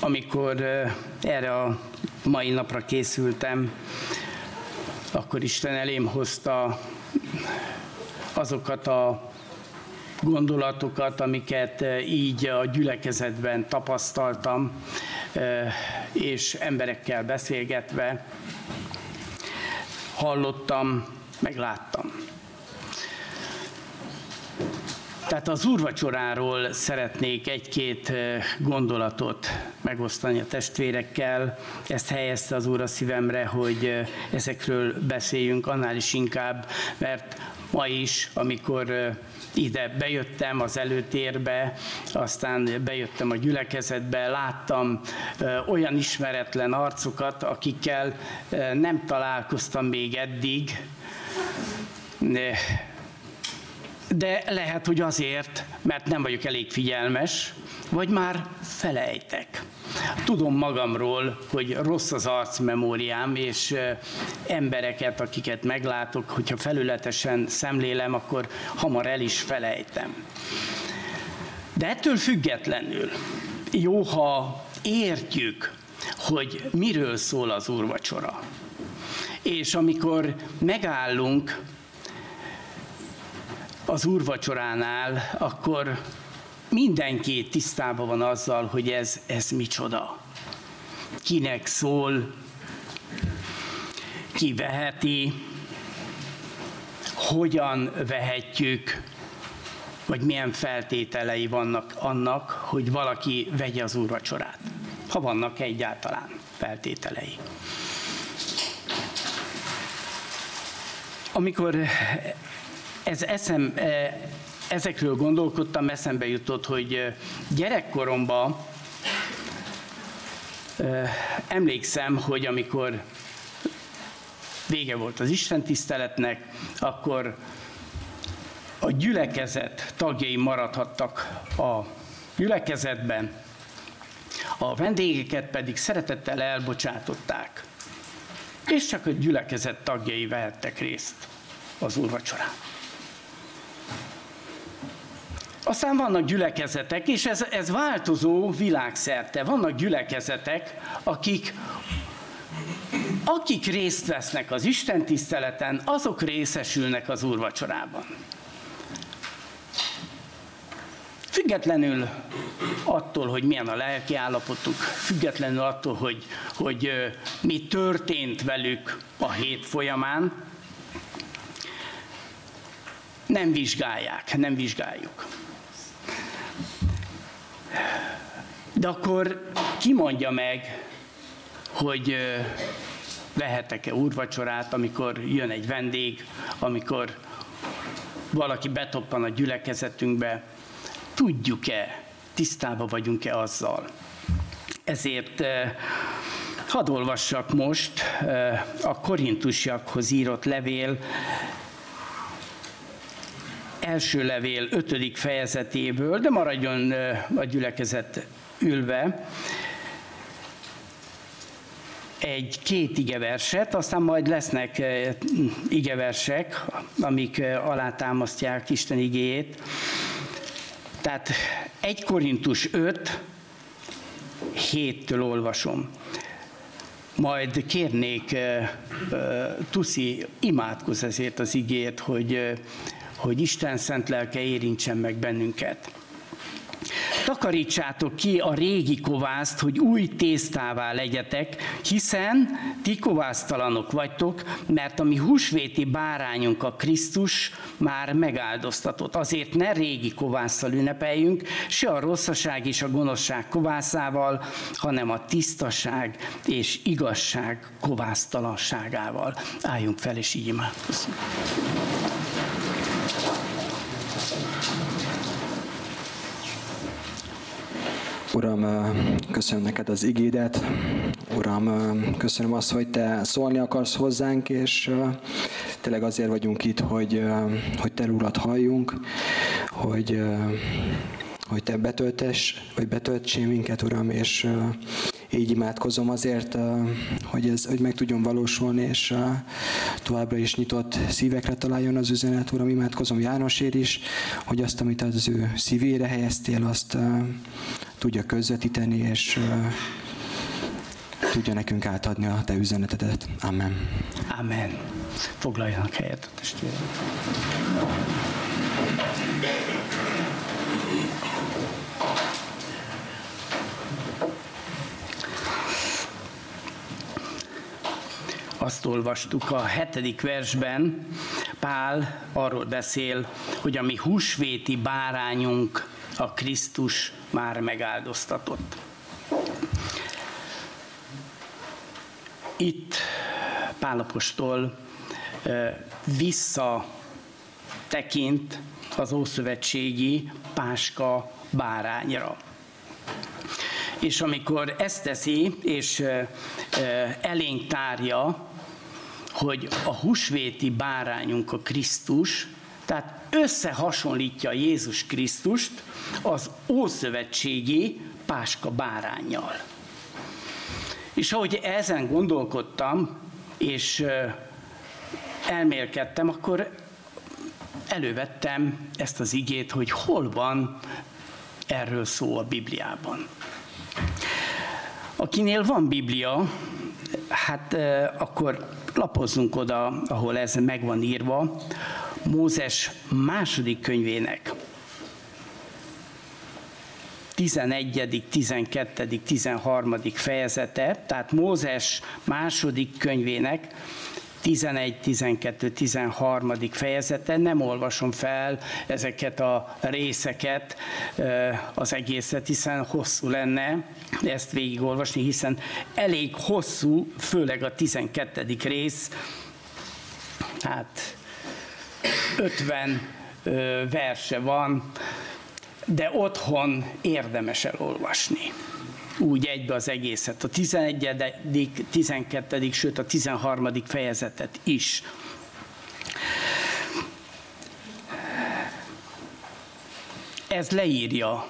amikor erre a mai napra készültem, akkor Isten elém hozta azokat a gondolatokat, amiket így a gyülekezetben tapasztaltam, és emberekkel beszélgetve hallottam, meg láttam. Tehát az úrvacsoráról szeretnék egy-két gondolatot megosztani a testvérekkel. Ezt helyezte az Úr a szívemre, hogy ezekről beszéljünk, annál is inkább, mert ma is, amikor ide bejöttem az előtérbe, aztán bejöttem a gyülekezetbe, láttam olyan ismeretlen arcokat, akikkel nem találkoztam még eddig, de lehet, hogy azért, mert nem vagyok elég figyelmes, vagy már felejtek. Tudom magamról, hogy rossz az arcmemóriám, és embereket, akiket meglátok, hogyha felületesen szemlélem, akkor hamar el is felejtem. De ettől függetlenül jó, ha értjük, hogy miről szól az úrvacsora. És amikor megállunk az úrvacsoránál, akkor mindenki tisztában van azzal, hogy ez, ez micsoda. Kinek szól, ki veheti, hogyan vehetjük, vagy milyen feltételei vannak annak, hogy valaki vegye az úrvacsorát. Ha vannak egyáltalán feltételei. Amikor ez eszem, e, ezekről gondolkodtam, eszembe jutott, hogy e, gyerekkoromban e, emlékszem, hogy amikor vége volt az Isten tiszteletnek, akkor a gyülekezet tagjai maradhattak a gyülekezetben, a vendégeket pedig szeretettel elbocsátották, és csak a gyülekezet tagjai vehettek részt az úrvacsorán. Aztán vannak gyülekezetek, és ez, ez változó világszerte. Vannak gyülekezetek, akik akik részt vesznek az Isten tiszteleten, azok részesülnek az úrvacsorában. Függetlenül attól, hogy milyen a lelki állapotuk, függetlenül attól, hogy, hogy mi történt velük a hét folyamán, nem vizsgálják, nem vizsgáljuk. De akkor ki mondja meg, hogy vehetek-e úrvacsorát, amikor jön egy vendég, amikor valaki betoppan a gyülekezetünkbe, tudjuk-e, tisztába vagyunk-e azzal. Ezért hadd olvassak most a korintusiakhoz írott levél első levél ötödik fejezetéből, de maradjon a gyülekezet ülve, egy két igeverset, aztán majd lesznek igeversek, amik alátámasztják Isten igéjét. Tehát 1 Korintus 5, 7-től olvasom. Majd kérnék, Tuszi, imádkozz ezért az igét, hogy hogy Isten szent lelke érintsen meg bennünket. Takarítsátok ki a régi kovászt, hogy új tésztává legyetek, hiszen ti kovásztalanok vagytok, mert a mi húsvéti bárányunk a Krisztus már megáldoztatott. Azért ne régi kovásszal ünnepeljünk, se a rosszaság és a gonoszság kovászával, hanem a tisztaság és igazság kovásztalanságával. Álljunk fel és így imádkozzunk. Uram, köszönöm neked az igédet. Uram, köszönöm azt, hogy te szólni akarsz hozzánk, és tényleg azért vagyunk itt, hogy, hogy te rólad halljunk, hogy, hogy te betöltes, vagy betöltsél minket, Uram, és, így imádkozom azért, hogy ez hogy meg tudjon valósulni, és továbbra is nyitott szívekre találjon az üzenet, Uram, imádkozom Jánosért is, hogy azt, amit az ő szívére helyeztél, azt tudja közvetíteni, és tudja nekünk átadni a te üzenetedet. Amen. Amen. Foglaljanak helyet a testvérek. Azt olvastuk a hetedik versben, Pál arról beszél, hogy a mi húsvéti bárányunk a Krisztus már megáldoztatott. Itt Pálapostól vissza tekint az ószövetségi Páska bárányra. És amikor ezt teszi, és elénk tárja, hogy a húsvéti bárányunk a Krisztus, tehát összehasonlítja Jézus Krisztust az ószövetségi páska bárányjal. És ahogy ezen gondolkodtam, és elmélkedtem, akkor elővettem ezt az igét, hogy hol van erről szó a Bibliában. Akinél van Biblia, hát akkor lapozzunk oda, ahol ez meg van írva, Mózes második könyvének 11., 12., 13. fejezete, tehát Mózes második könyvének 11, 12, 13. fejezete. Nem olvasom fel ezeket a részeket, az egészet, hiszen hosszú lenne ezt végigolvasni, hiszen elég hosszú, főleg a 12. rész, hát 50 verse van, de otthon érdemes elolvasni úgy egybe az egészet, a 11., 12., sőt a 13. fejezetet is. Ez leírja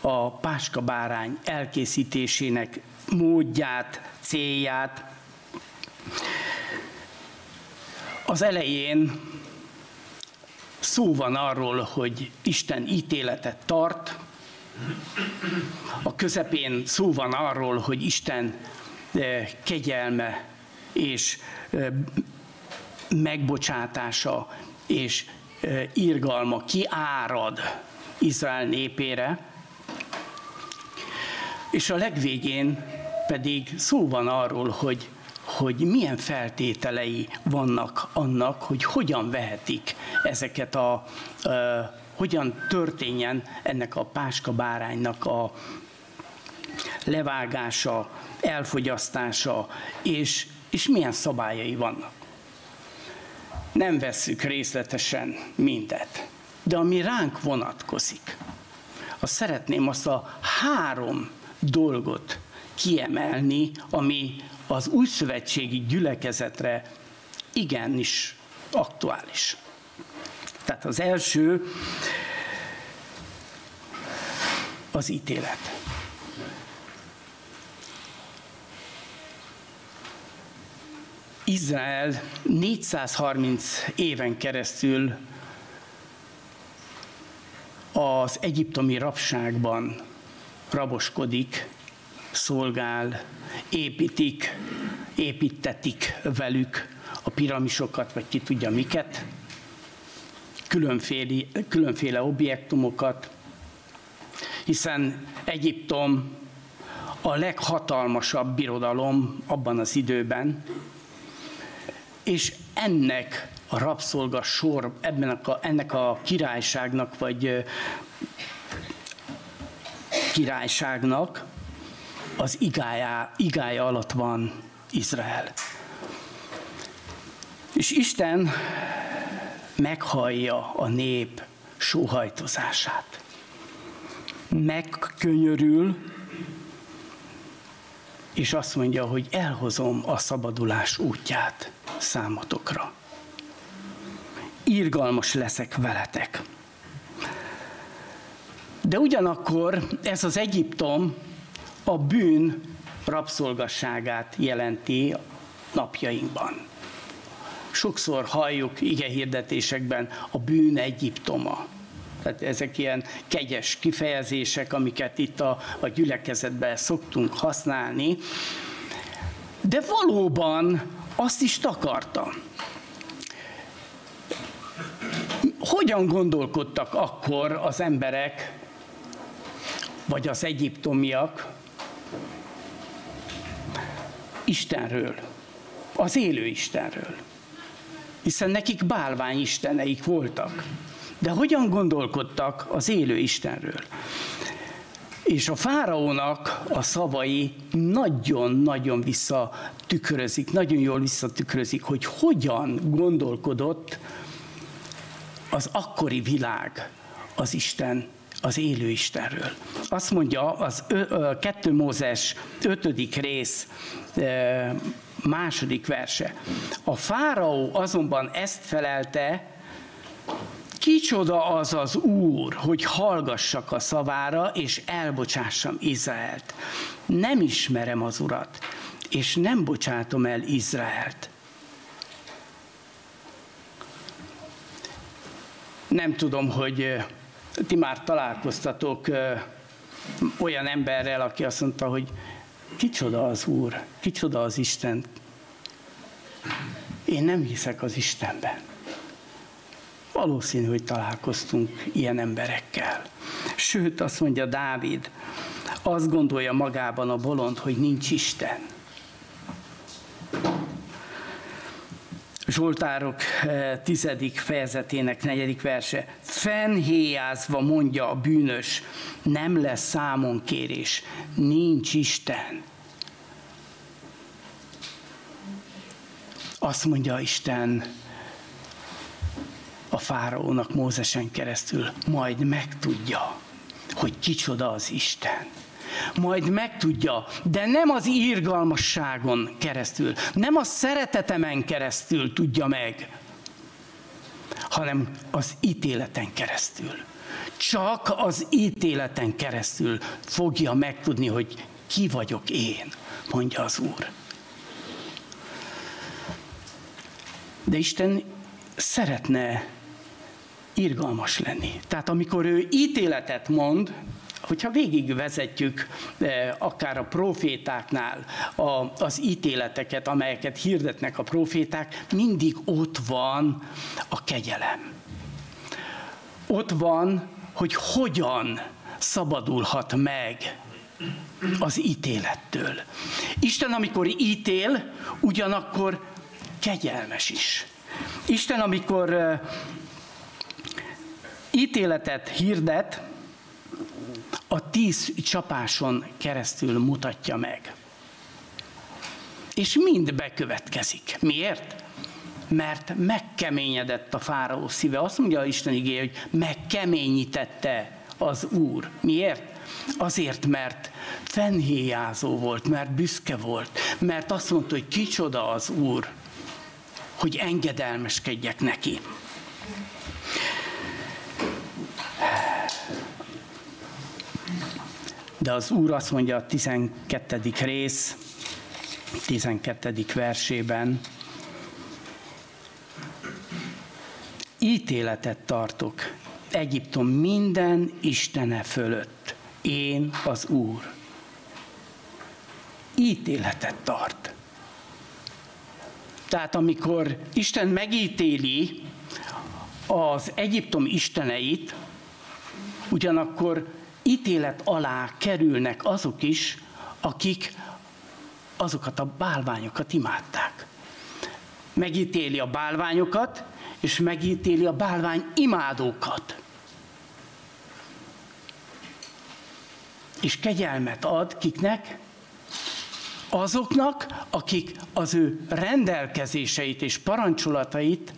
a páska bárány elkészítésének módját, célját. Az elején szó van arról, hogy Isten ítéletet tart, a közepén szó van arról, hogy Isten eh, kegyelme és eh, megbocsátása és eh, irgalma kiárad Izrael népére, és a legvégén pedig szó van arról, hogy, hogy milyen feltételei vannak annak, hogy hogyan vehetik ezeket a, a hogyan történjen ennek a páska báránynak a levágása, elfogyasztása, és, és milyen szabályai vannak. Nem vesszük részletesen mindet, de ami ránk vonatkozik, azt szeretném azt a három dolgot kiemelni, ami az újszövetségi gyülekezetre igenis aktuális. Tehát az első az ítélet. Izrael 430 éven keresztül az egyiptomi rabságban raboskodik, szolgál, építik, építetik velük a piramisokat, vagy ki tudja miket különféle, különféle objektumokat, hiszen Egyiptom a leghatalmasabb birodalom abban az időben, és ennek a rabszolga sor, ebben a, ennek a királyságnak, vagy királyságnak az igája, igája alatt van Izrael. És Isten meghallja a nép sóhajtozását. Megkönyörül, és azt mondja, hogy elhozom a szabadulás útját számotokra. Irgalmas leszek veletek. De ugyanakkor ez az Egyiptom a bűn rabszolgasságát jelenti napjainkban. Sokszor halljuk ige hirdetésekben a bűn Egyiptoma. Tehát ezek ilyen kegyes kifejezések, amiket itt a, a gyülekezetben szoktunk használni. De valóban azt is takarta. Hogyan gondolkodtak akkor az emberek, vagy az egyiptomiak Istenről, az élő Istenről? Hiszen nekik bálvány isteneik voltak. De hogyan gondolkodtak az élő Istenről? És a fáraónak a szavai nagyon-nagyon visszatükrözik, nagyon jól visszatükrözik, hogy hogyan gondolkodott az akkori világ az Isten, az élő Istenről. Azt mondja az 2 Mózes 5. rész második verse. A fáraó azonban ezt felelte, Kicsoda az az Úr, hogy hallgassak a szavára, és elbocsássam Izraelt. Nem ismerem az Urat, és nem bocsátom el Izraelt. Nem tudom, hogy ti már találkoztatok olyan emberrel, aki azt mondta, hogy kicsoda az Úr, kicsoda az Isten. Én nem hiszek az Istenben. Valószínű, hogy találkoztunk ilyen emberekkel. Sőt, azt mondja Dávid, azt gondolja magában a bolond, hogy nincs Isten. Zsoltárok eh, tizedik fejezetének negyedik verse. Fenhéjázva mondja a bűnös, nem lesz számon kérés, nincs Isten. Azt mondja Isten, a fáraónak Mózesen keresztül, majd megtudja, hogy kicsoda az Isten. Majd megtudja, de nem az írgalmasságon keresztül, nem a szeretetemen keresztül tudja meg, hanem az ítéleten keresztül. Csak az ítéleten keresztül fogja megtudni, hogy ki vagyok én, mondja az Úr. De Isten szeretne irgalmas lenni. Tehát amikor ő ítéletet mond, hogyha végigvezetjük eh, akár a profétáknál a, az ítéleteket, amelyeket hirdetnek a proféták, mindig ott van a kegyelem. Ott van, hogy hogyan szabadulhat meg az ítélettől. Isten, amikor ítél, ugyanakkor kegyelmes is. Isten, amikor eh, ítéletet hirdet, tíz csapáson keresztül mutatja meg. És mind bekövetkezik. Miért? Mert megkeményedett a fáraó szíve. Azt mondja a Isten igé, hogy megkeményítette az Úr. Miért? Azért, mert fenhéjázó volt, mert büszke volt, mert azt mondta, hogy kicsoda az Úr, hogy engedelmeskedjek neki. De az Úr azt mondja a 12. rész, 12. versében, ítéletet tartok Egyiptom minden istene fölött. Én az Úr. Ítéletet tart. Tehát amikor Isten megítéli az Egyiptom isteneit, ugyanakkor ítélet alá kerülnek azok is, akik azokat a bálványokat imádták. Megítéli a bálványokat, és megítéli a bálvány imádókat. És kegyelmet ad kiknek? Azoknak, akik az ő rendelkezéseit és parancsolatait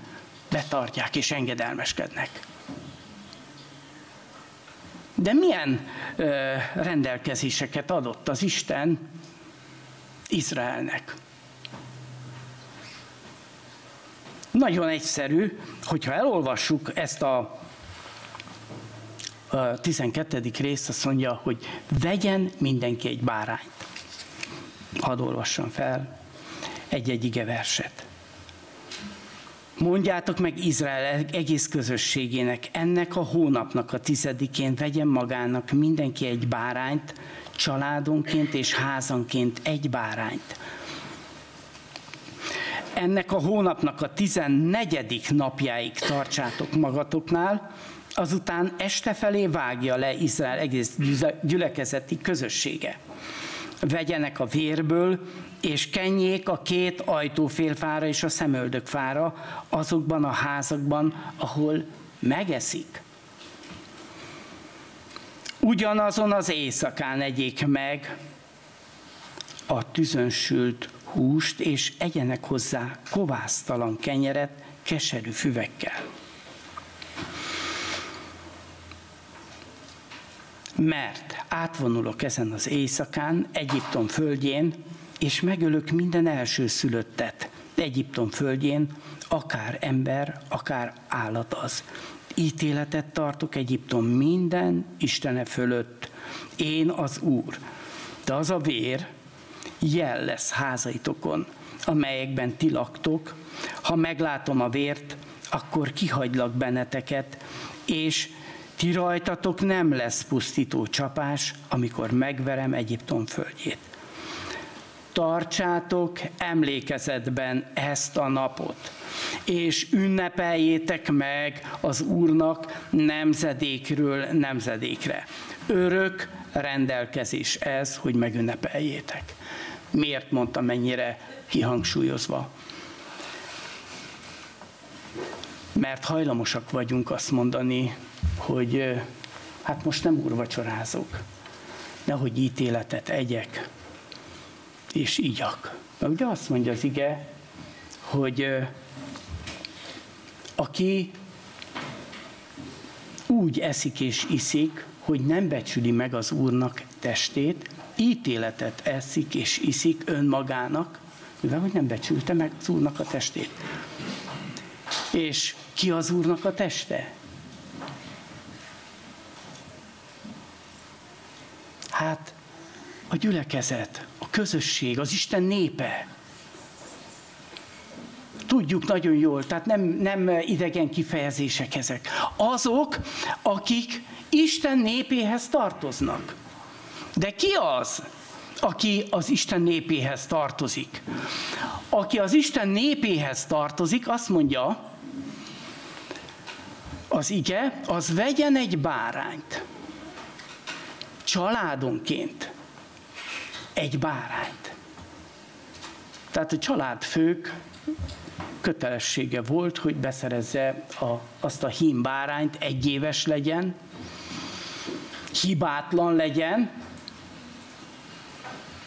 betartják és engedelmeskednek. De milyen ö, rendelkezéseket adott az Isten Izraelnek? Nagyon egyszerű, hogyha elolvassuk ezt a, a 12. részt, azt mondja, hogy vegyen mindenki egy bárányt. Hadd olvassam fel egy-egy ige verset. Mondjátok meg Izrael egész közösségének, ennek a hónapnak a tizedikén vegyen magának mindenki egy bárányt, családonként és házanként egy bárányt. Ennek a hónapnak a tizennegyedik napjáig tartsátok magatoknál, azután este felé vágja le Izrael egész gyülekezeti közössége. Vegyenek a vérből, és kenjék a két ajtófélfára és a szemöldökfára azokban a házakban, ahol megeszik. Ugyanazon az éjszakán egyék meg a tüzönsült húst, és egyenek hozzá kovásztalan kenyeret keserű füvekkel. Mert átvonulok ezen az éjszakán Egyiptom földjén, és megölök minden első szülöttet Egyiptom földjén, akár ember, akár állat az. Ítéletet tartok Egyiptom minden Istene fölött. Én az Úr. De az a vér jel lesz házaitokon, amelyekben ti laktok. Ha meglátom a vért, akkor kihagylak benneteket, és ti rajtatok nem lesz pusztító csapás, amikor megverem Egyiptom földjét tartsátok emlékezetben ezt a napot, és ünnepeljétek meg az Úrnak nemzedékről nemzedékre. Örök rendelkezés ez, hogy megünnepeljétek. Miért mondtam mennyire kihangsúlyozva? Mert hajlamosak vagyunk azt mondani, hogy hát most nem úrvacsorázok, nehogy ítéletet egyek, és igyak. Na ugye azt mondja az ige, hogy aki úgy eszik és iszik, hogy nem becsüli meg az Úrnak testét, ítéletet eszik és iszik önmagának, mivel hogy nem becsülte meg az Úrnak a testét. És ki az Úrnak a teste? Hát a gyülekezet, közösség, az Isten népe. Tudjuk nagyon jól, tehát nem, nem idegen kifejezések ezek. Azok, akik Isten népéhez tartoznak. De ki az, aki az Isten népéhez tartozik? Aki az Isten népéhez tartozik, azt mondja, az ige, az vegyen egy bárányt családonként egy bárányt. Tehát a családfők kötelessége volt, hogy beszerezze a, azt a hím bárányt, egy éves legyen, hibátlan legyen,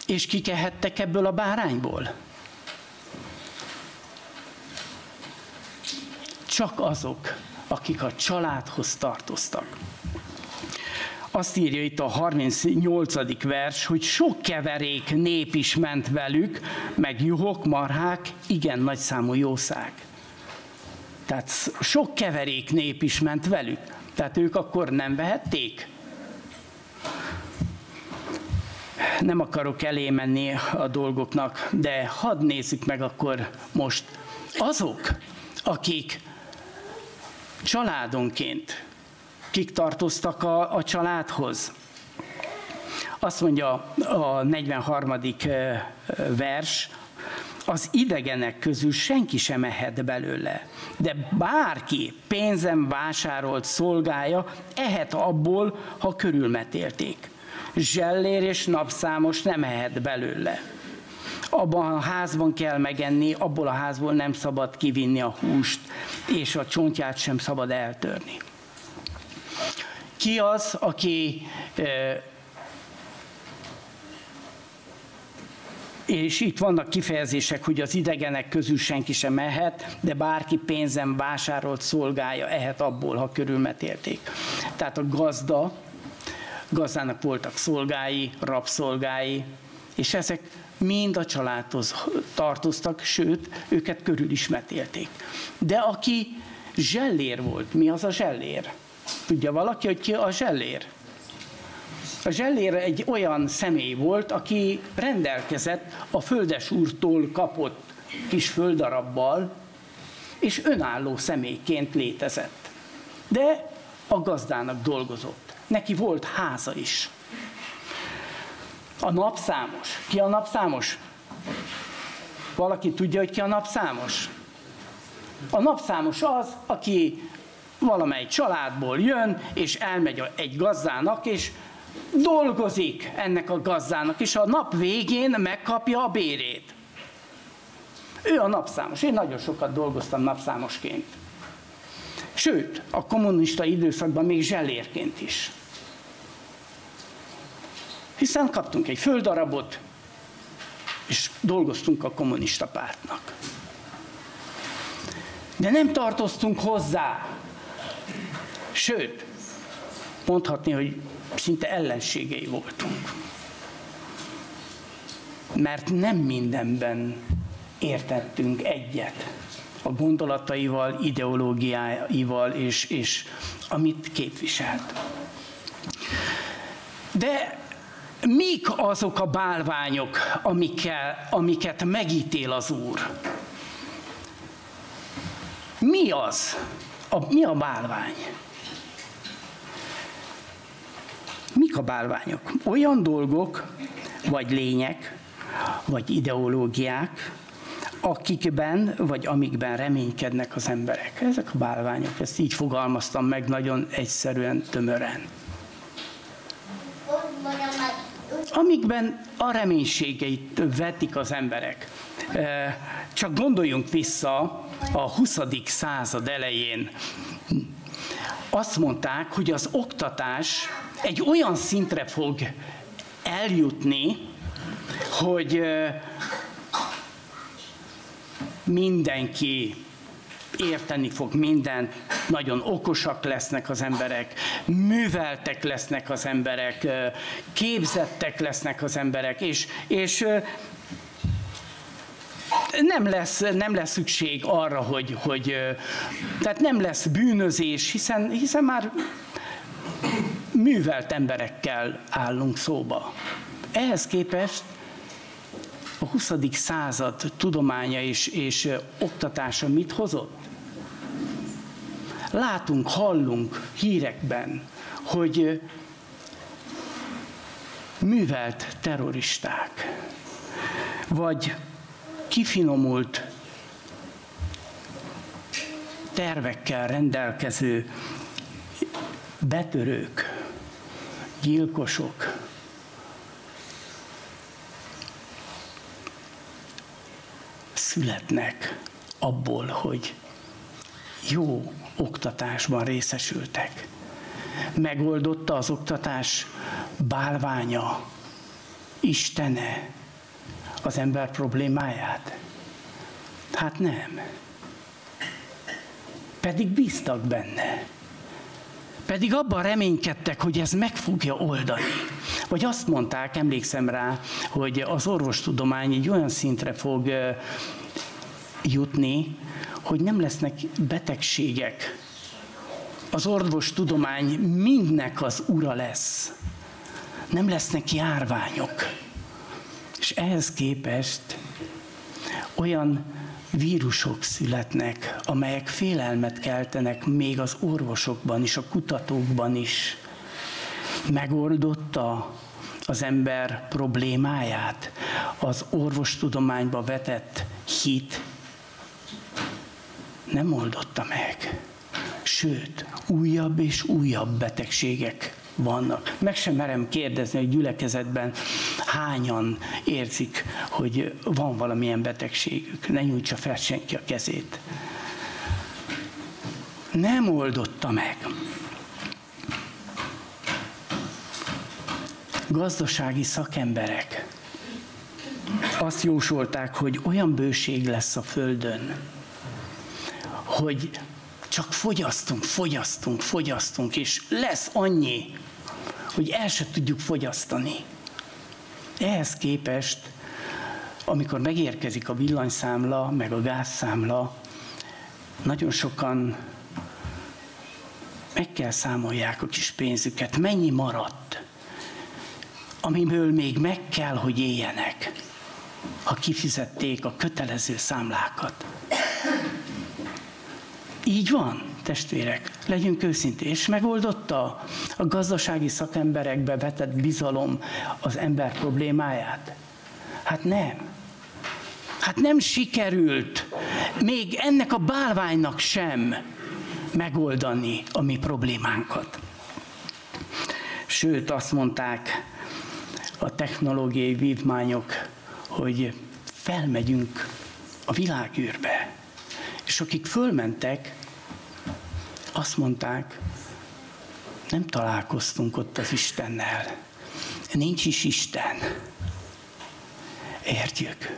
és kikehettek ebből a bárányból? Csak azok, akik a családhoz tartoztak azt írja itt a 38. vers, hogy sok keverék nép is ment velük, meg juhok, marhák, igen nagy számú jószág. Tehát sok keverék nép is ment velük. Tehát ők akkor nem vehették? Nem akarok elé menni a dolgoknak, de hadd nézzük meg akkor most azok, akik családonként kik tartoztak a, a családhoz. Azt mondja a 43. vers, az idegenek közül senki sem ehet belőle, de bárki pénzem vásárolt szolgája ehet abból, ha körülmetélték. Zsellér és napszámos nem ehet belőle. Abban a házban kell megenni, abból a házból nem szabad kivinni a húst, és a csontját sem szabad eltörni. Ki az, aki és itt vannak kifejezések, hogy az idegenek közül senki sem mehet, de bárki pénzem vásárolt szolgája ehet abból, ha körülmetélték. Tehát a gazda, gazdának voltak szolgái, rabszolgái, és ezek mind a családhoz tartoztak, sőt, őket körül is metélték. De aki zsellér volt, mi az a zsellér? Tudja valaki, hogy ki a zsellér? A zsellér egy olyan személy volt, aki rendelkezett a földes úrtól kapott kis földarabbal, és önálló személyként létezett. De a gazdának dolgozott. Neki volt háza is. A napszámos. Ki a napszámos? Valaki tudja, hogy ki a napszámos? A napszámos az, aki valamely családból jön, és elmegy egy gazdának, és dolgozik ennek a gazdának, és a nap végén megkapja a bérét. Ő a napszámos. Én nagyon sokat dolgoztam napszámosként. Sőt, a kommunista időszakban még zselérként is. Hiszen kaptunk egy földarabot, és dolgoztunk a kommunista pártnak. De nem tartoztunk hozzá. Sőt, mondhatni, hogy szinte ellenségei voltunk. Mert nem mindenben értettünk egyet a gondolataival, ideológiáival és, és amit képviselt. De mik azok a bálványok, amikkel, amiket megítél az Úr? Mi az? A, mi a bálvány? Mik a bálványok? Olyan dolgok, vagy lények, vagy ideológiák, akikben, vagy amikben reménykednek az emberek. Ezek a bálványok, ezt így fogalmaztam meg nagyon egyszerűen, tömören. Amikben a reménységeit vetik az emberek. Csak gondoljunk vissza a 20. század elején. Azt mondták, hogy az oktatás egy olyan szintre fog eljutni, hogy mindenki érteni fog mindent, nagyon okosak lesznek az emberek, műveltek lesznek az emberek, képzettek lesznek az emberek, és, és nem lesz, nem lesz szükség arra, hogy, hogy tehát nem lesz bűnözés, hiszen, hiszen már művelt emberekkel állunk szóba. Ehhez képest a 20. század tudománya és, és oktatása mit hozott? Látunk, hallunk hírekben, hogy művelt terroristák, vagy kifinomult tervekkel rendelkező betörők, gyilkosok, születnek abból, hogy jó oktatásban részesültek. Megoldotta az oktatás bálványa, Istene az ember problémáját? Hát nem. Pedig bíztak benne. Pedig abban reménykedtek, hogy ez meg fogja oldani. Vagy azt mondták, emlékszem rá, hogy az orvostudomány egy olyan szintre fog jutni, hogy nem lesznek betegségek. Az orvostudomány mindnek az ura lesz. Nem lesznek járványok. És ehhez képest olyan vírusok születnek, amelyek félelmet keltenek még az orvosokban is, a kutatókban is. Megoldotta az ember problémáját, az orvostudományba vetett hit nem oldotta meg. Sőt, újabb és újabb betegségek vannak. Meg sem merem kérdezni, hogy gyülekezetben hányan érzik, hogy van valamilyen betegségük. Ne nyújtsa fel senki a kezét. Nem oldotta meg. Gazdasági szakemberek azt jósolták, hogy olyan bőség lesz a Földön, hogy csak fogyasztunk, fogyasztunk, fogyasztunk, és lesz annyi, hogy el se tudjuk fogyasztani. Ehhez képest, amikor megérkezik a villanyszámla, meg a gázszámla, nagyon sokan meg kell számolják a kis pénzüket, mennyi maradt. amiből még meg kell, hogy éljenek, ha kifizették a kötelező számlákat. Így van, testvérek, legyünk őszintén. És megoldotta a gazdasági szakemberekbe vetett bizalom az ember problémáját? Hát nem. Hát nem sikerült még ennek a bálványnak sem megoldani a mi problémánkat. Sőt, azt mondták a technológiai vívmányok, hogy felmegyünk a világűrbe. És akik fölmentek, azt mondták, nem találkoztunk ott az Istennel. Nincs is Isten. Értjük.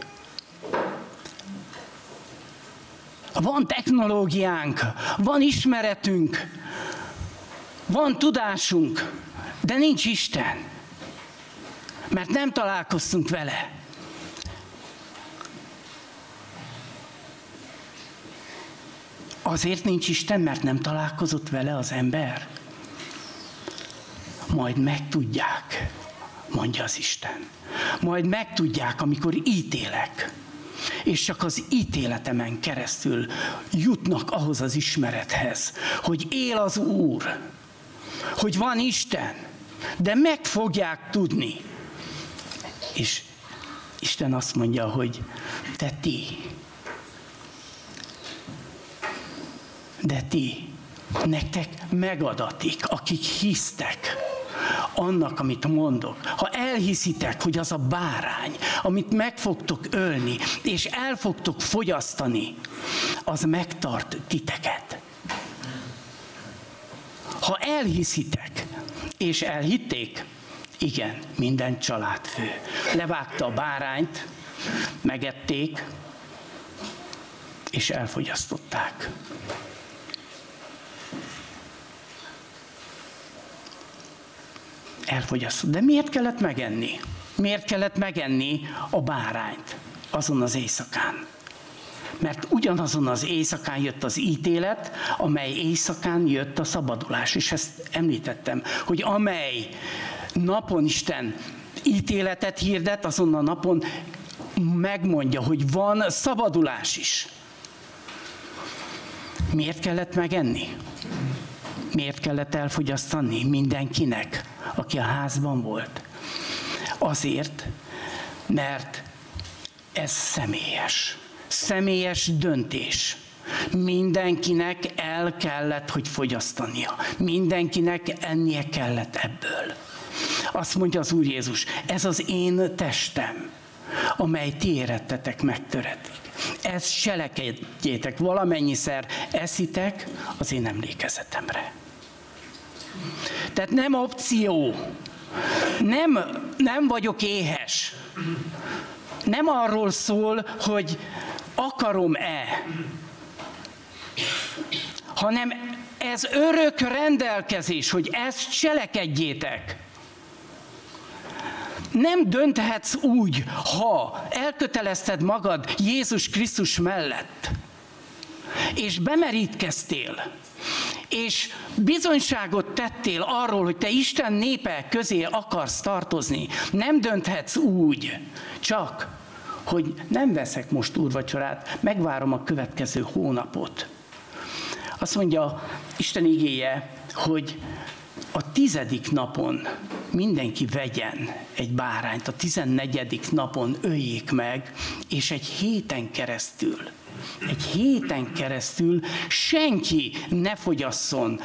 Van technológiánk, van ismeretünk, van tudásunk, de nincs Isten. Mert nem találkoztunk vele. Azért nincs Isten, mert nem találkozott vele az ember. Majd megtudják, mondja az Isten. Majd megtudják, amikor ítélek. És csak az ítéletemen keresztül jutnak ahhoz az ismerethez, hogy él az Úr, hogy van Isten, de meg fogják tudni. És Isten azt mondja, hogy te ti, de ti, nektek megadatik, akik hisztek annak, amit mondok. Ha elhiszitek, hogy az a bárány, amit meg fogtok ölni, és el fogtok fogyasztani, az megtart titeket. Ha elhiszitek, és elhitték, igen, minden családfő. Levágta a bárányt, megették, és elfogyasztották. Elfogyasztott. De miért kellett megenni? Miért kellett megenni a bárányt azon az éjszakán? Mert ugyanazon az éjszakán jött az ítélet, amely éjszakán jött a szabadulás. És ezt említettem, hogy amely napon Isten ítéletet hirdet, azon a napon megmondja, hogy van szabadulás is. Miért kellett megenni? Miért kellett elfogyasztani mindenkinek? aki a házban volt. Azért, mert ez személyes. Személyes döntés. Mindenkinek el kellett, hogy fogyasztania. Mindenkinek ennie kellett ebből. Azt mondja az Úr Jézus, ez az én testem, amely ti érettetek megtöretik. Ezt selekedjétek, valamennyiszer eszitek az én emlékezetemre. Tehát nem opció. Nem, nem vagyok éhes. Nem arról szól, hogy akarom-e, hanem ez örök rendelkezés, hogy ezt cselekedjétek. Nem dönthetsz úgy, ha elkötelezted magad Jézus Krisztus mellett, és bemerítkeztél, és bizonyságot tettél arról, hogy te Isten népe közé akarsz tartozni, nem dönthetsz úgy, csak, hogy nem veszek most úrvacsorát, megvárom a következő hónapot. Azt mondja Isten igéje, hogy a tizedik napon mindenki vegyen egy bárányt, a tizennegyedik napon öljék meg, és egy héten keresztül egy héten keresztül senki ne fogyasszon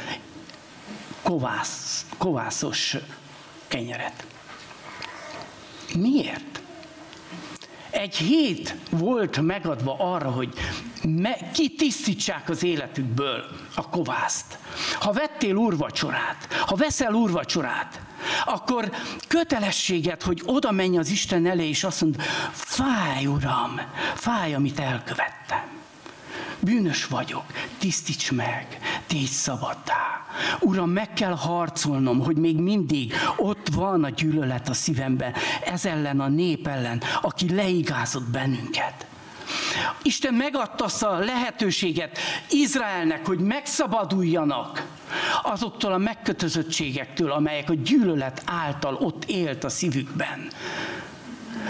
kovász, kovászos kenyeret. Miért? Egy hét volt megadva arra, hogy me- kitisztítsák az életükből a kovászt. Ha vettél úrvacsorát, ha veszel úrvacsorát, akkor kötelességet, hogy oda menj az Isten elé, és azt mondod, fáj, Uram, fáj, amit elkövettem. Bűnös vagyok, tisztíts meg, tégy szabaddá. Uram, meg kell harcolnom, hogy még mindig ott van a gyűlölet a szívemben, ez ellen a nép ellen, aki leigázott bennünket. Isten megadta azt a lehetőséget Izraelnek, hogy megszabaduljanak azoktól a megkötözöttségektől, amelyek a gyűlölet által ott élt a szívükben.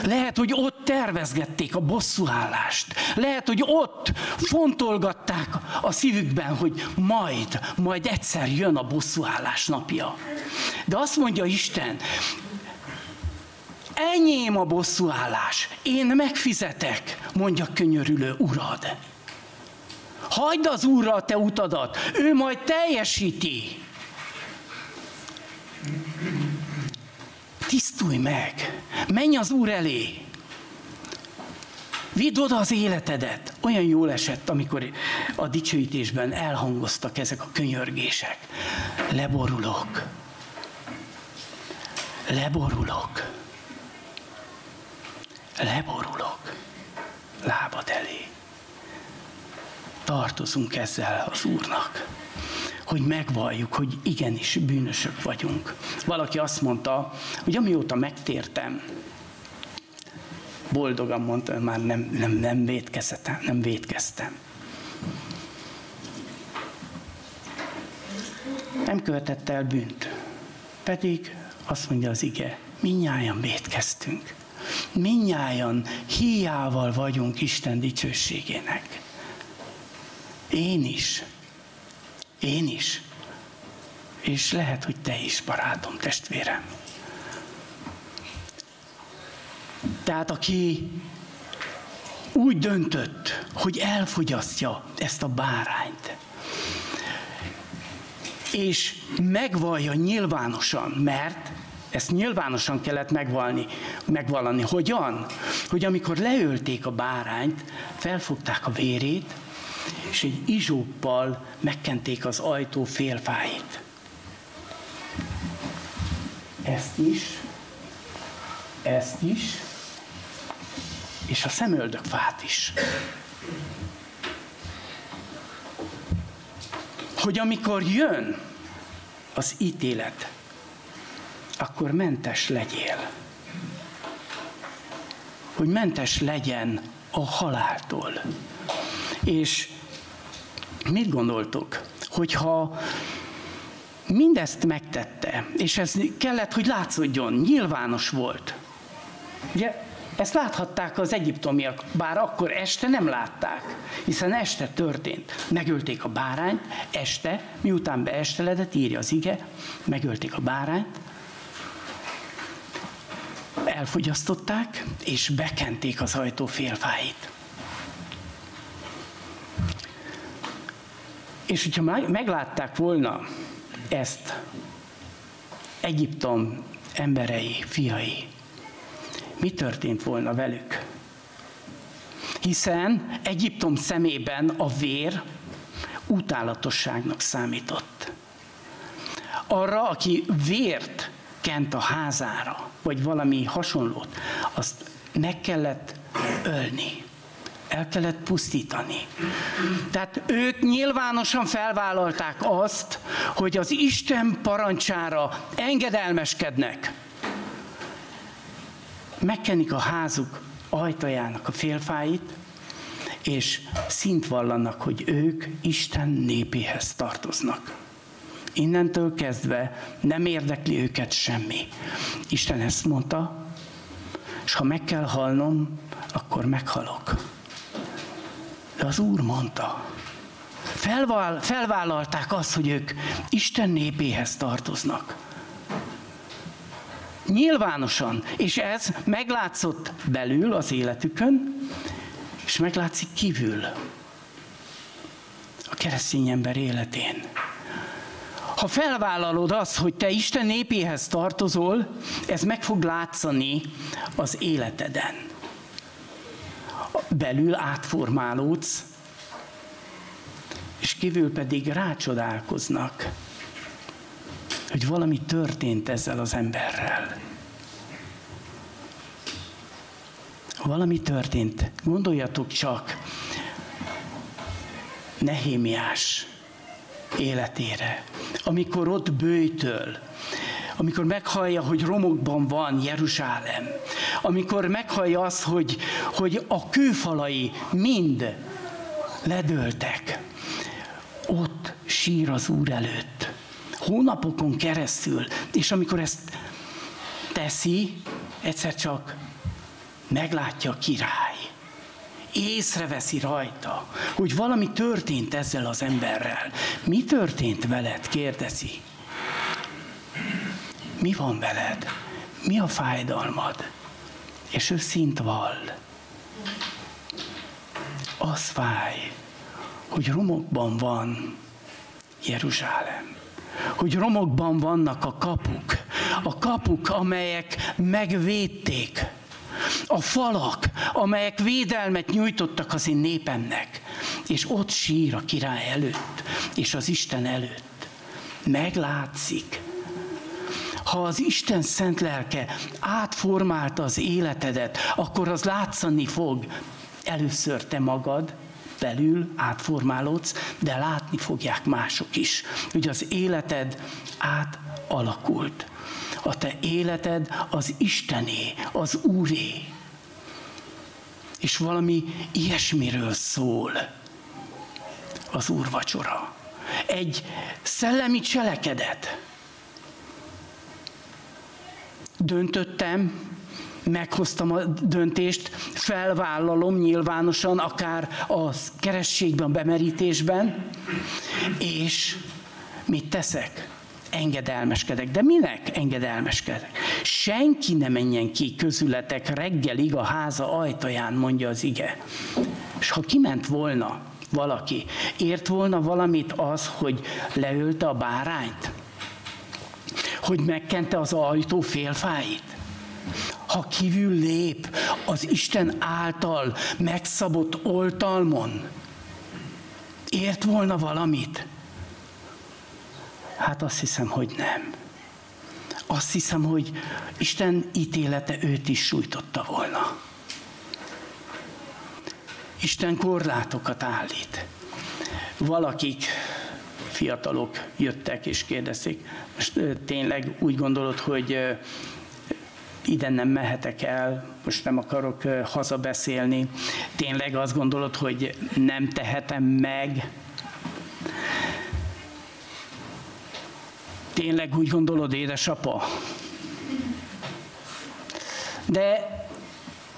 Lehet, hogy ott tervezgették a bosszúállást. Lehet, hogy ott fontolgatták a szívükben, hogy majd, majd egyszer jön a bosszúállás napja. De azt mondja Isten, enyém a bosszúállás, én megfizetek, mondja könyörülő urad. Hagyd az Úrra a te utadat, ő majd teljesíti. Tisztulj meg, menj az Úr elé. Vidd oda az életedet. Olyan jól esett, amikor a dicsőítésben elhangoztak ezek a könyörgések. Leborulok. Leborulok. Leborulok. Lábad elé. Tartozunk ezzel az Úrnak hogy megvalljuk, hogy igenis bűnösök vagyunk. Valaki azt mondta, hogy amióta megtértem, boldogan mondta, már nem, nem, nem védkeztem, nem védkeztem. Nem követett el bűnt. Pedig azt mondja az ige, minnyáján védkeztünk. Minnyáján hiával vagyunk Isten dicsőségének. Én is. Én is. És lehet, hogy te is, barátom, testvérem. Tehát aki úgy döntött, hogy elfogyasztja ezt a bárányt, és megvallja nyilvánosan, mert ezt nyilvánosan kellett megvalni, megvallani. Hogyan? Hogy amikor leölték a bárányt, felfogták a vérét, és egy izsóppal megkenték az ajtó félfáit. Ezt is, ezt is, és a szemöldökfát is. Hogy amikor jön az ítélet, akkor mentes legyél. Hogy mentes legyen a haláltól. És mit gondoltok? Hogyha mindezt megtette, és ez kellett, hogy látszódjon, nyilvános volt. Ugye ezt láthatták az egyiptomiak, bár akkor este nem látták, hiszen este történt. Megölték a bárányt, este, miután beesteledett, írja az ige, megölték a bárányt, elfogyasztották, és bekenték az ajtó félfáit. És hogyha meglátták volna ezt Egyiptom emberei, fiai, mi történt volna velük? Hiszen Egyiptom szemében a vér utálatosságnak számított. Arra, aki vért kent a házára, vagy valami hasonlót, azt meg kellett ölni el kellett pusztítani. Tehát ők nyilvánosan felvállalták azt, hogy az Isten parancsára engedelmeskednek. Megkenik a házuk ajtajának a félfáit, és szint vallanak, hogy ők Isten népéhez tartoznak. Innentől kezdve nem érdekli őket semmi. Isten ezt mondta, és ha meg kell halnom, akkor meghalok. De az Úr mondta, felvál, felvállalták azt, hogy ők Isten népéhez tartoznak. Nyilvánosan, és ez meglátszott belül az életükön, és meglátszik kívül a keresztény ember életén. Ha felvállalod azt, hogy te Isten népéhez tartozol, ez meg fog látszani az életeden belül átformálódsz, és kívül pedig rácsodálkoznak, hogy valami történt ezzel az emberrel. Valami történt. Gondoljatok csak Nehémiás életére, amikor ott bőjtől, amikor meghallja, hogy romokban van Jeruzsálem, amikor meghallja azt, hogy, hogy a kőfalai mind ledöltek, ott sír az Úr előtt. hónapokon keresztül, és amikor ezt teszi, egyszer csak meglátja a király. Észreveszi rajta, hogy valami történt ezzel az emberrel. Mi történt veled? kérdezi. Mi van veled? Mi a fájdalmad? És ő szint vall. Az fáj, hogy romokban van Jeruzsálem. Hogy romokban vannak a kapuk. A kapuk, amelyek megvédték. A falak, amelyek védelmet nyújtottak az én népemnek. És ott sír a király előtt, és az Isten előtt. Meglátszik, ha az Isten szent lelke átformálta az életedet, akkor az látszani fog. Először te magad, belül átformálódsz, de látni fogják mások is, hogy az életed átalakult. A te életed az Istené, az Úré. És valami ilyesmiről szól az úrvacsora. Egy szellemi cselekedet. Döntöttem, meghoztam a döntést, felvállalom nyilvánosan, akár a kerességben, bemerítésben, és mit teszek? Engedelmeskedek. De minek engedelmeskedek? Senki ne menjen ki közületek reggelig a háza ajtaján, mondja az ige. És ha kiment volna valaki, ért volna valamit az, hogy leölte a bárányt? Hogy megkente az ajtó félfáit? ha kívül lép az Isten által megszabott oltalmon, ért volna valamit? Hát azt hiszem, hogy nem. Azt hiszem, hogy Isten ítélete őt is sújtotta volna. Isten korlátokat állít. Valakik, fiatalok jöttek és kérdezték, most tényleg úgy gondolod, hogy ide nem mehetek el, most nem akarok hazabeszélni. Tényleg azt gondolod, hogy nem tehetem meg? Tényleg úgy gondolod, édesapa? De,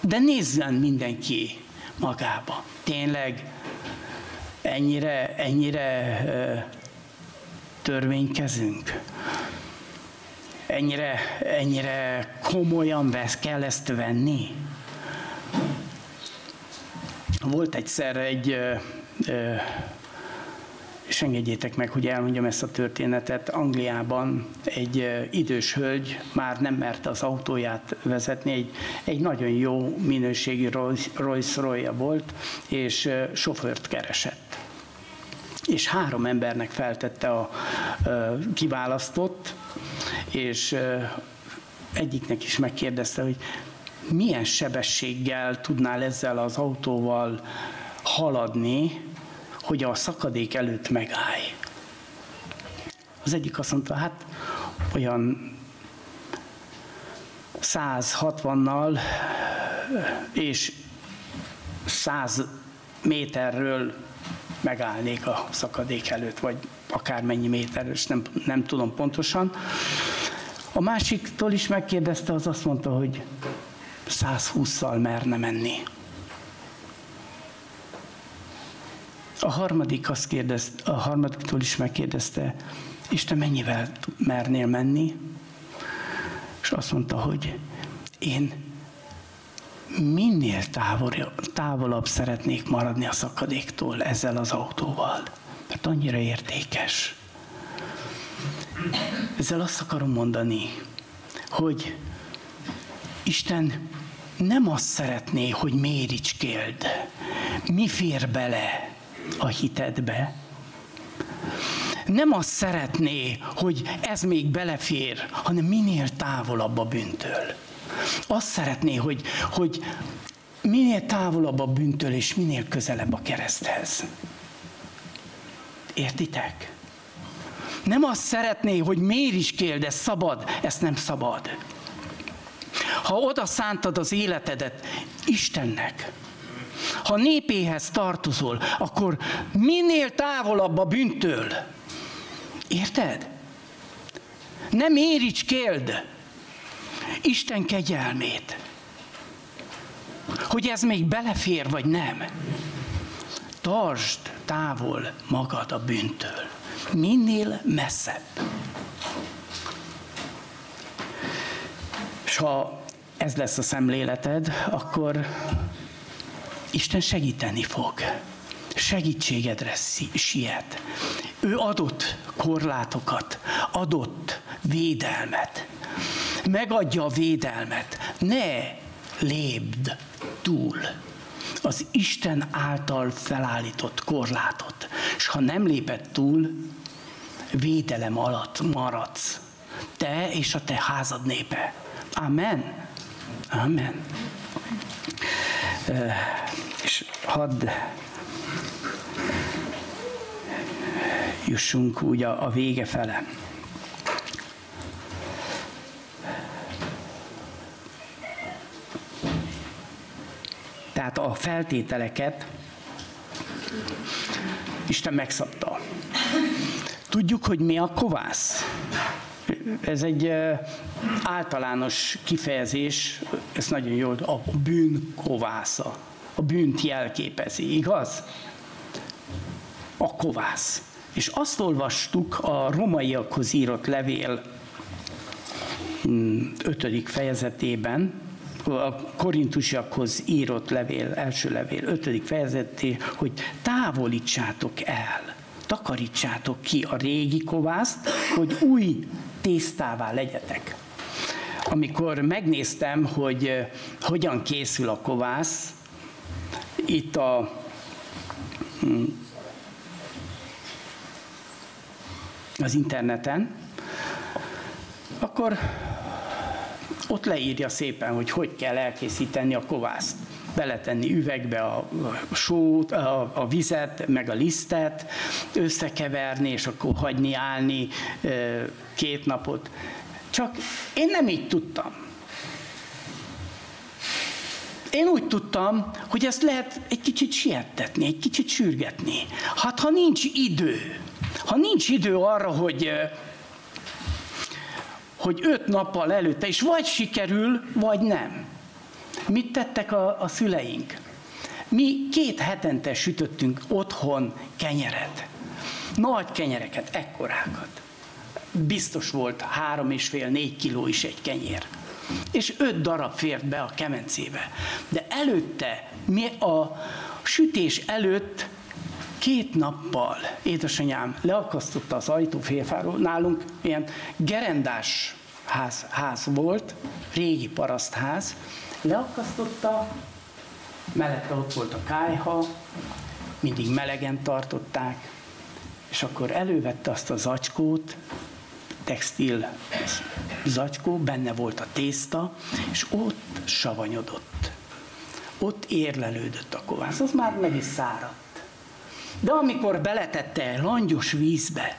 de nézzen mindenki magába. Tényleg ennyire, ennyire törvénykezünk ennyire, ennyire komolyan vesz, kell ezt venni? Volt egyszer egy, ö, ö, és engedjétek meg, hogy elmondjam ezt a történetet. Angliában egy idős hölgy már nem merte az autóját vezetni, egy, egy nagyon jó minőségű Rolls Royce volt, és sofőrt keresett. És három embernek feltette a, kiválasztott, és egyiknek is megkérdezte, hogy milyen sebességgel tudnál ezzel az autóval haladni, hogy a szakadék előtt megállj. Az egyik azt mondta, hát olyan 160-nal és 100 méterről megállnék a szakadék előtt, vagy akármennyi méteres, nem, nem tudom pontosan. A másiktól is megkérdezte, az azt mondta, hogy 120-szal merne menni. A harmadik azt kérdezte, a harmadiktól is megkérdezte, és te mennyivel mernél menni? És azt mondta, hogy én minél távol, távolabb szeretnék maradni a szakadéktól ezzel az autóval, mert annyira értékes. Ezzel azt akarom mondani, hogy Isten nem azt szeretné, hogy méricskéld. Mi fér bele a hitedbe? Nem azt szeretné, hogy ez még belefér, hanem minél távolabb a bűntől. Azt szeretné, hogy, hogy minél távolabb a bűntől, és minél közelebb a kereszthez. Értitek? Nem azt szeretné, hogy mériskél, de szabad, ezt nem szabad. Ha oda szántad az életedet Istennek, ha népéhez tartozol, akkor minél távolabb a bűntől. Érted? Nem éricskéld Isten kegyelmét. Hogy ez még belefér, vagy nem. Tartsd távol magad a bűntől. Minél messzebb. És ha ez lesz a szemléleted, akkor Isten segíteni fog. Segítségedre siet. Ő adott korlátokat, adott védelmet. Megadja a védelmet. Ne lépd túl az Isten által felállított korlátot. És ha nem léped túl, védelem alatt maradsz. Te és a te házad népe. Amen. Amen. És hadd jussunk úgy a, a vége fele. Tehát a feltételeket Isten megszabta. Tudjuk, hogy mi a kovász. Ez egy általános kifejezés, ez nagyon jó, a bűn kovásza. A bűnt jelképezi, igaz? Kovász. És azt olvastuk a romaiakhoz írott levél 5. Mm, fejezetében, a korintusiakhoz írott levél, első levél, 5. fejezeté, hogy távolítsátok el, takarítsátok ki a régi kovászt, hogy új tésztává legyetek. Amikor megnéztem, hogy eh, hogyan készül a kovász, itt a az interneten, akkor ott leírja szépen, hogy hogy kell elkészíteni a kovászt. Beletenni üvegbe a, sót, a, vizet, meg a lisztet, összekeverni, és akkor hagyni állni két napot. Csak én nem így tudtam. Én úgy tudtam, hogy ezt lehet egy kicsit siettetni, egy kicsit sürgetni. Hát ha nincs idő, ha nincs idő arra, hogy hogy öt nappal előtte is vagy sikerül, vagy nem. Mit tettek a, a szüleink? Mi két hetente sütöttünk otthon kenyeret. Nagy kenyereket, ekkorákat. Biztos volt három és fél, négy kiló is egy kenyér. És öt darab fért be a kemencébe. De előtte, mi a sütés előtt két nappal édesanyám leakasztotta az ajtófélfáról. Nálunk ilyen gerendás ház, ház volt, régi parasztház. Leakasztotta, mellette ott volt a kájha, mindig melegen tartották, és akkor elővette azt a zacskót, textil zacskó, benne volt a tészta, és ott savanyodott. Ott érlelődött a kovász, az már meg is száradt. De amikor beletette langyos vízbe,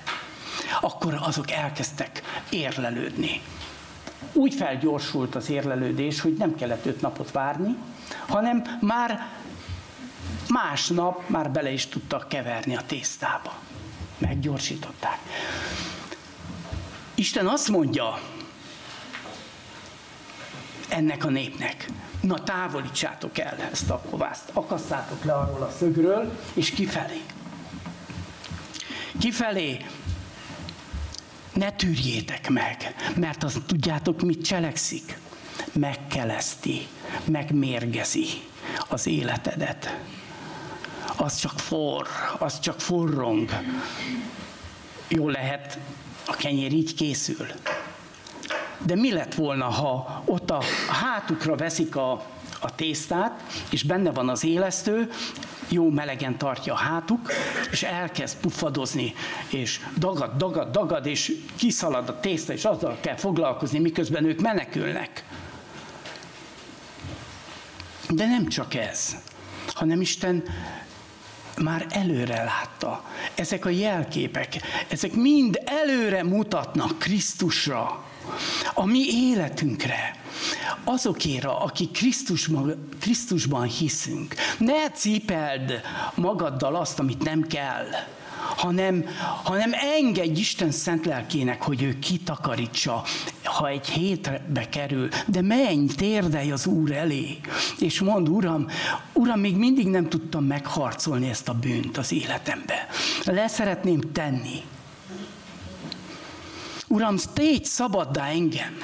akkor azok elkezdtek érlelődni. Úgy felgyorsult az érlelődés, hogy nem kellett öt napot várni, hanem már másnap már bele is tudtak keverni a tésztába. Meggyorsították. Isten azt mondja ennek a népnek, na távolítsátok el ezt a kovászt, akasszátok le arról a szögről, és kifelé. Kifelé ne tűrjétek meg, mert azt tudjátok, mit cselekszik? Megkeleszti, megmérgezi az életedet. Az csak forr, az csak forrong. Jó lehet, a kenyér így készül. De mi lett volna, ha ott a hátukra veszik a, a tésztát, és benne van az élesztő, jó melegen tartja a hátuk, és elkezd puffadozni, és dagad, dagad, dagad, és kiszalad a tészta, és azzal kell foglalkozni, miközben ők menekülnek. De nem csak ez, hanem Isten már előre látta. Ezek a jelképek, ezek mind előre mutatnak Krisztusra, a mi életünkre, azokéra, akik Krisztusban, Krisztusban hiszünk. Ne cipeld magaddal azt, amit nem kell, hanem, hanem engedj Isten szent lelkének, hogy ő kitakarítsa, ha egy hétbe kerül, de menj, térdelj az Úr elé, és mond, Uram, Uram, még mindig nem tudtam megharcolni ezt a bűnt az életembe. Le szeretném tenni. Uram, tégy szabaddá engem.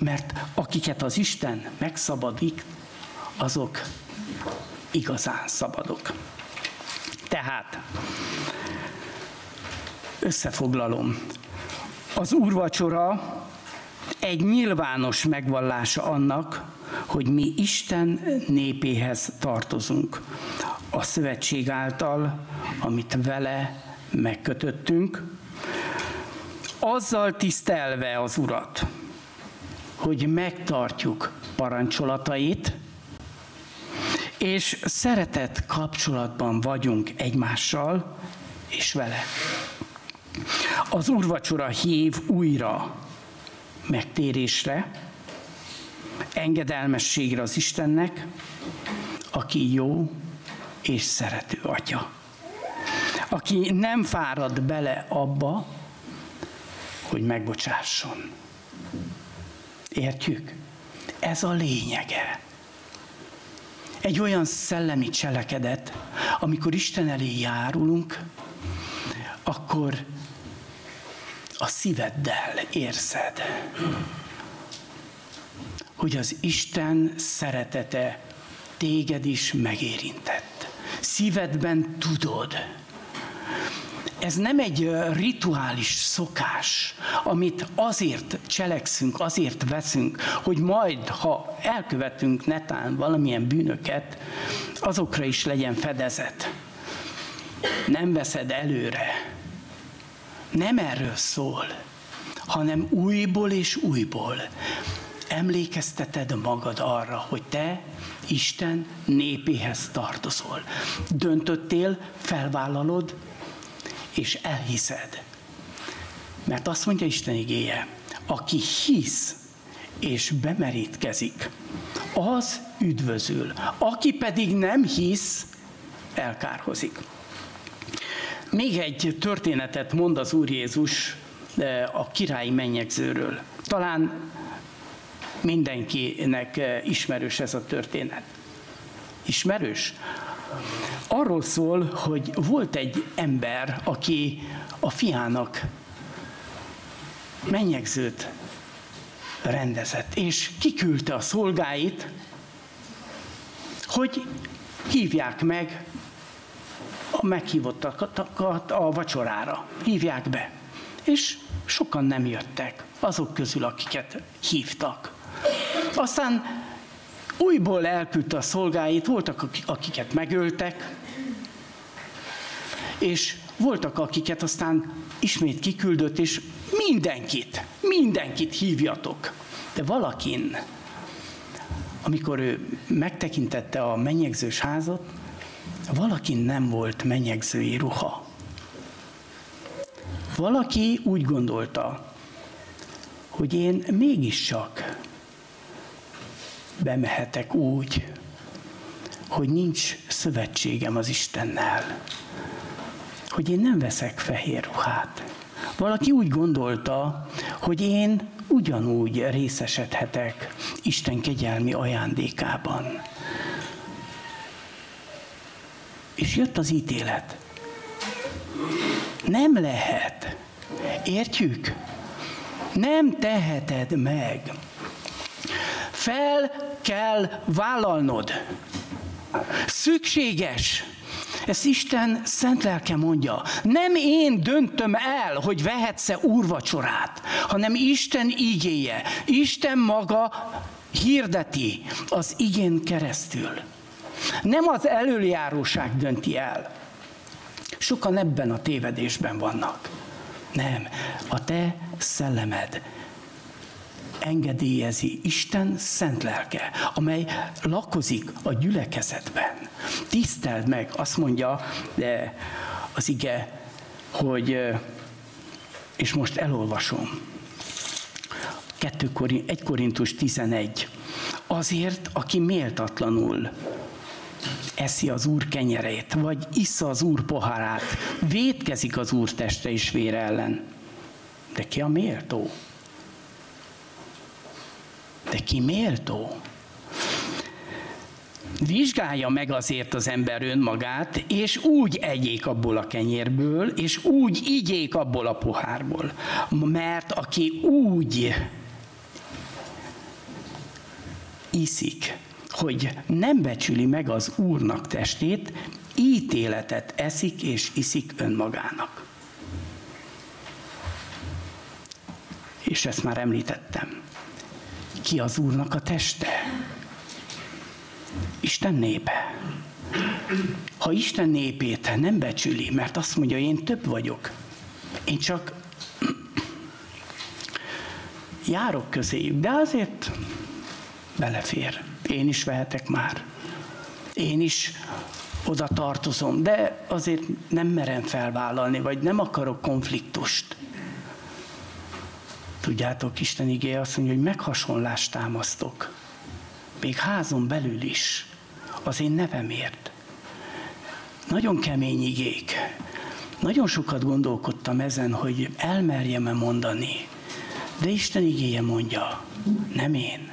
Mert akiket az Isten megszabadít, azok igazán szabadok. Tehát, összefoglalom, az úrvacsora egy nyilvános megvallása annak, hogy mi Isten népéhez tartozunk. A szövetség által, amit vele megkötöttünk, azzal tisztelve az Urat, hogy megtartjuk parancsolatait, és szeretett kapcsolatban vagyunk egymással és vele. Az úrvacsora hív újra megtérésre, engedelmességre az Istennek, aki jó és szerető atya. Aki nem fárad bele abba, hogy megbocsásson. Értjük? Ez a lényege. Egy olyan szellemi cselekedet, amikor Isten elé járulunk, akkor a szíveddel érzed, hogy az Isten szeretete téged is megérintett. Szívedben tudod, ez nem egy rituális szokás, amit azért cselekszünk, azért veszünk, hogy majd, ha elkövetünk netán valamilyen bűnöket, azokra is legyen fedezet. Nem veszed előre. Nem erről szól, hanem újból és újból emlékezteted magad arra, hogy te Isten népéhez tartozol. Döntöttél, felvállalod, és elhiszed. Mert azt mondja Isten igéje, aki hisz és bemerítkezik, az üdvözül. Aki pedig nem hisz, elkárhozik. Még egy történetet mond az Úr Jézus eh, a királyi mennyegzőről. Talán mindenkinek eh, ismerős ez a történet. Ismerős? Arról szól, hogy volt egy ember, aki a fiának mennyegzőt rendezett, és kiküldte a szolgáit, hogy hívják meg a meghívottakat a vacsorára. Hívják be. És sokan nem jöttek, azok közül, akiket hívtak. Aztán újból elküldte a szolgáit, voltak, akiket megöltek, és voltak, akiket aztán ismét kiküldött, és mindenkit, mindenkit hívjatok. De valakin, amikor ő megtekintette a mennyegzős házat, valakin nem volt mennyegzői ruha. Valaki úgy gondolta, hogy én mégiscsak bemehetek úgy, hogy nincs szövetségem az Istennel, hogy én nem veszek fehér ruhát. Valaki úgy gondolta, hogy én ugyanúgy részesedhetek Isten kegyelmi ajándékában. És jött az ítélet. Nem lehet. Értjük? Nem teheted meg. Fel kell vállalnod. Szükséges. Ezt Isten szent lelke mondja. Nem én döntöm el, hogy vehetsz-e úrvacsorát, hanem Isten igéje. Isten maga hirdeti az igén keresztül. Nem az előjáróság dönti el. Sokan ebben a tévedésben vannak. Nem, a te szellemed engedélyezi Isten szent lelke, amely lakozik a gyülekezetben. Tiszteld meg, azt mondja az ige, hogy, és most elolvasom, 2 Korint, 1 Korintus 11. Azért, aki méltatlanul eszi az Úr kenyerét, vagy issza az Úr pohárát, vétkezik az Úr teste és vére ellen. De ki a méltó? De ki méltó? Vizsgálja meg azért az ember önmagát, és úgy egyék abból a kenyérből, és úgy igyék abból a pohárból. Mert aki úgy iszik, hogy nem becsüli meg az Úrnak testét, ítéletet eszik és iszik önmagának. És ezt már említettem. Ki az Úrnak a teste? Isten népe. Ha Isten népét nem becsüli, mert azt mondja, én több vagyok, én csak járok közéjük, de azért belefér. Én is vehetek már. Én is oda tartozom, de azért nem merem felvállalni, vagy nem akarok konfliktust. Tudjátok, Isten igé azt mondja, hogy meghasonlást támasztok. Még házon belül is. Az én nevemért. Nagyon kemény igék. Nagyon sokat gondolkodtam ezen, hogy elmerjem-e mondani. De Isten igéje mondja, nem én.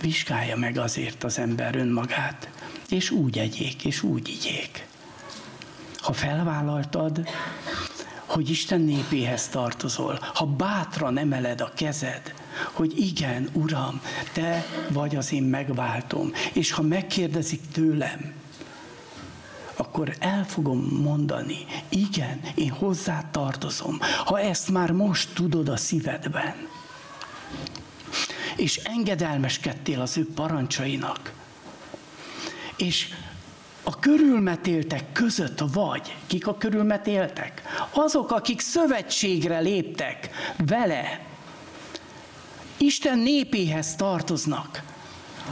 Vizsgálja meg azért az ember önmagát, és úgy egyék, és úgy igyék. Ha felvállaltad, hogy Isten népéhez tartozol, ha bátran emeled a kezed, hogy igen, Uram, Te vagy az én megváltom, és ha megkérdezik tőlem, akkor el fogom mondani, igen, én hozzá tartozom, ha ezt már most tudod a szívedben, és engedelmeskedtél az ő parancsainak, és a körülmetéltek között vagy. Kik a körülmetéltek? Azok, akik szövetségre léptek vele. Isten népéhez tartoznak.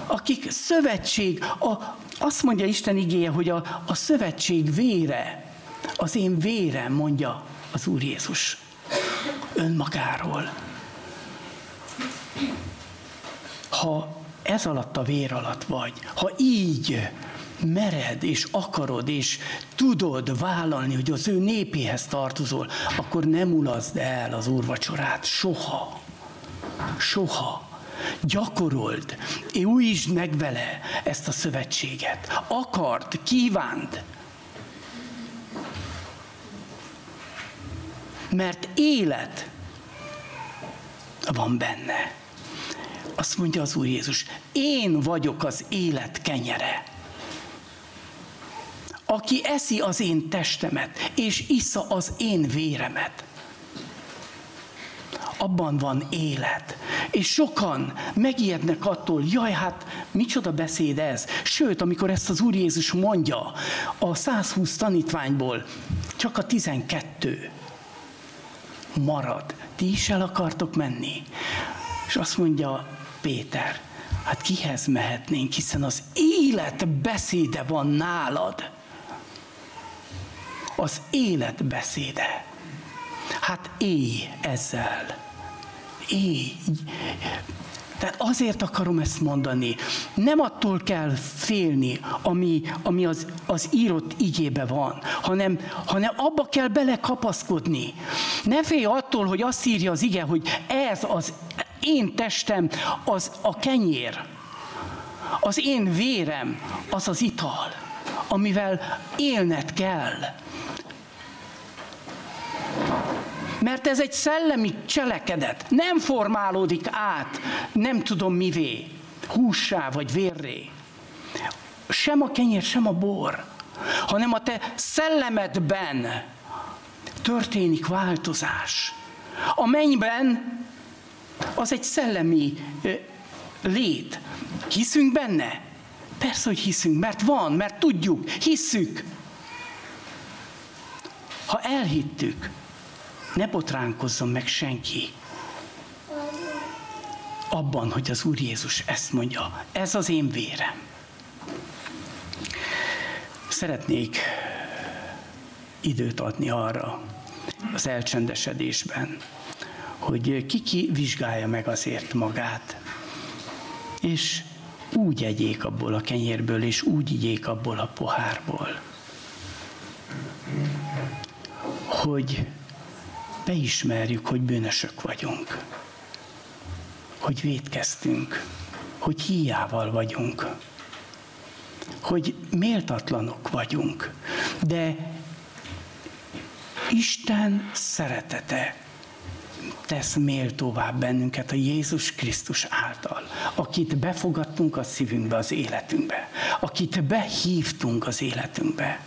Akik szövetség, a, azt mondja Isten igéje, hogy a, a szövetség vére, az én vérem, mondja az Úr Jézus önmagáról. Ha ez alatt a vér alatt vagy, ha így mered és akarod, és tudod vállalni, hogy az ő népéhez tartozol, akkor nem ulazd el az úrvacsorát. Soha. Soha. Gyakorold, újítsd meg vele ezt a szövetséget. Akart, kívánt. Mert élet van benne. Azt mondja az Úr Jézus, én vagyok az élet kenyere. Aki eszi az én testemet, és issza az én véremet, abban van élet. És sokan megijednek attól, jaj, hát micsoda beszéd ez. Sőt, amikor ezt az Úr Jézus mondja, a 120 tanítványból csak a 12 marad. Ti is el akartok menni? És azt mondja Péter, hát kihez mehetnénk, hiszen az élet beszéde van nálad az élet beszéde. Hát élj ezzel. Élj. Tehát azért akarom ezt mondani. Nem attól kell félni, ami, ami az, az írott igébe van, hanem, hanem abba kell belekapaszkodni. Ne félj attól, hogy azt írja az ige, hogy ez az én testem, az a kenyér. Az én vérem, az az ital, amivel élned kell. Mert ez egy szellemi cselekedet. Nem formálódik át, nem tudom mivé, hússá vagy vérré. Sem a kenyér, sem a bor, hanem a te szellemedben történik változás. A mennyben az egy szellemi lét. Hiszünk benne? Persze, hogy hiszünk, mert van, mert tudjuk, hisszük. Ha elhittük, ne botránkozzon meg senki abban, hogy az Úr Jézus ezt mondja, ez az én vérem. Szeretnék időt adni arra az elcsendesedésben, hogy ki-ki vizsgálja meg azért magát. és úgy egyék abból a kenyérből, és úgy igyék abból a pohárból, hogy beismerjük, hogy bűnösök vagyunk, hogy védkeztünk, hogy hiával vagyunk, hogy méltatlanok vagyunk, de Isten szeretete tesz méltóvá bennünket a Jézus Krisztus által, akit befogadtunk a szívünkbe, az életünkbe, akit behívtunk az életünkbe.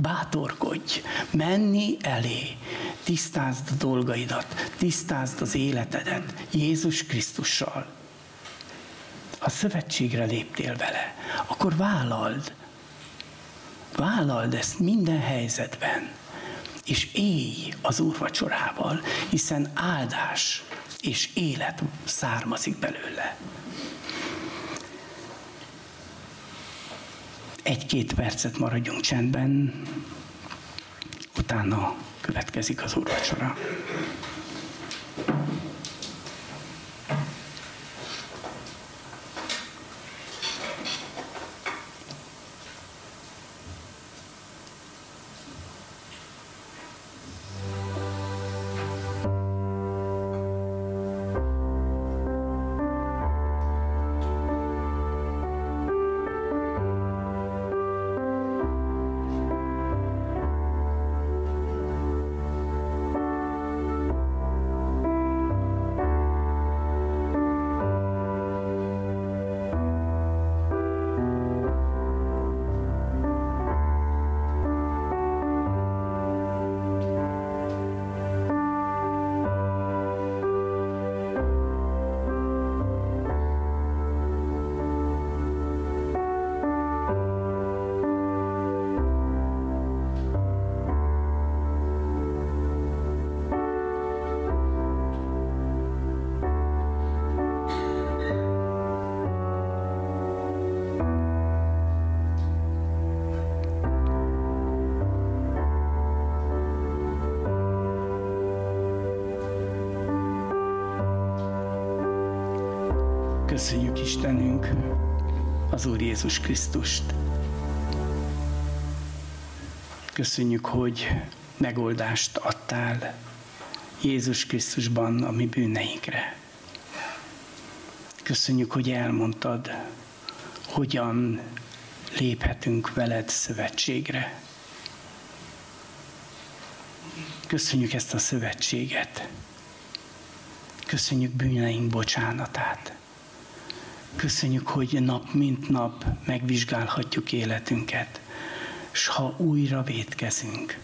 Bátorkodj, menni elé, tisztázd a dolgaidat, tisztázd az életedet Jézus Krisztussal. Ha szövetségre léptél vele, akkor vállald, vállald ezt minden helyzetben és élj az úrvacsorával, hiszen áldás és élet származik belőle. Egy-két percet maradjunk csendben, utána következik az úrvacsora. Jézus Krisztust. Köszönjük, hogy megoldást adtál Jézus Krisztusban a mi bűneinkre. Köszönjük, hogy elmondtad, hogyan léphetünk veled szövetségre. Köszönjük ezt a szövetséget. Köszönjük bűneink bocsánatát. Köszönjük, hogy nap mint nap megvizsgálhatjuk életünket, és ha újra védkezünk,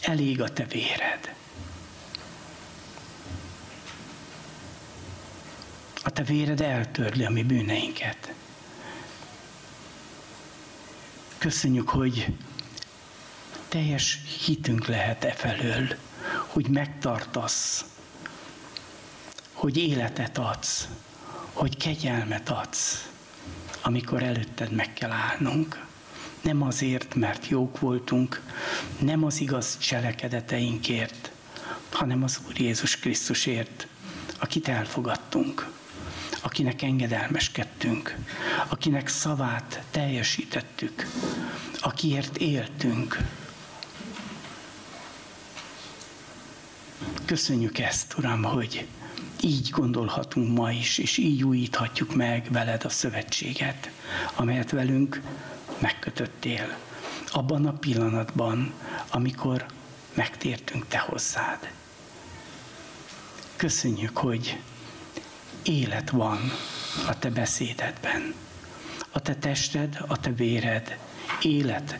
elég a te véred. A te véred eltörli a mi bűneinket. Köszönjük, hogy teljes hitünk lehet e felől, hogy megtartasz, hogy életet adsz, hogy kegyelmet adsz, amikor előtted meg kell állnunk. Nem azért, mert jók voltunk, nem az igaz cselekedeteinkért, hanem az Úr Jézus Krisztusért, akit elfogadtunk, akinek engedelmeskedtünk, akinek szavát teljesítettük, akiért éltünk. Köszönjük ezt, Uram, hogy így gondolhatunk ma is, és így újíthatjuk meg veled a szövetséget, amelyet velünk megkötöttél. Abban a pillanatban, amikor megtértünk te hozzád. Köszönjük, hogy élet van a te beszédedben. A te tested, a te véred, élet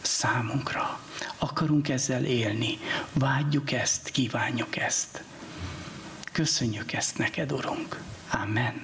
számunkra. Akarunk ezzel élni, vágyjuk ezt, kívánjuk ezt. Köszönjük ezt neked, Urunk. Amen.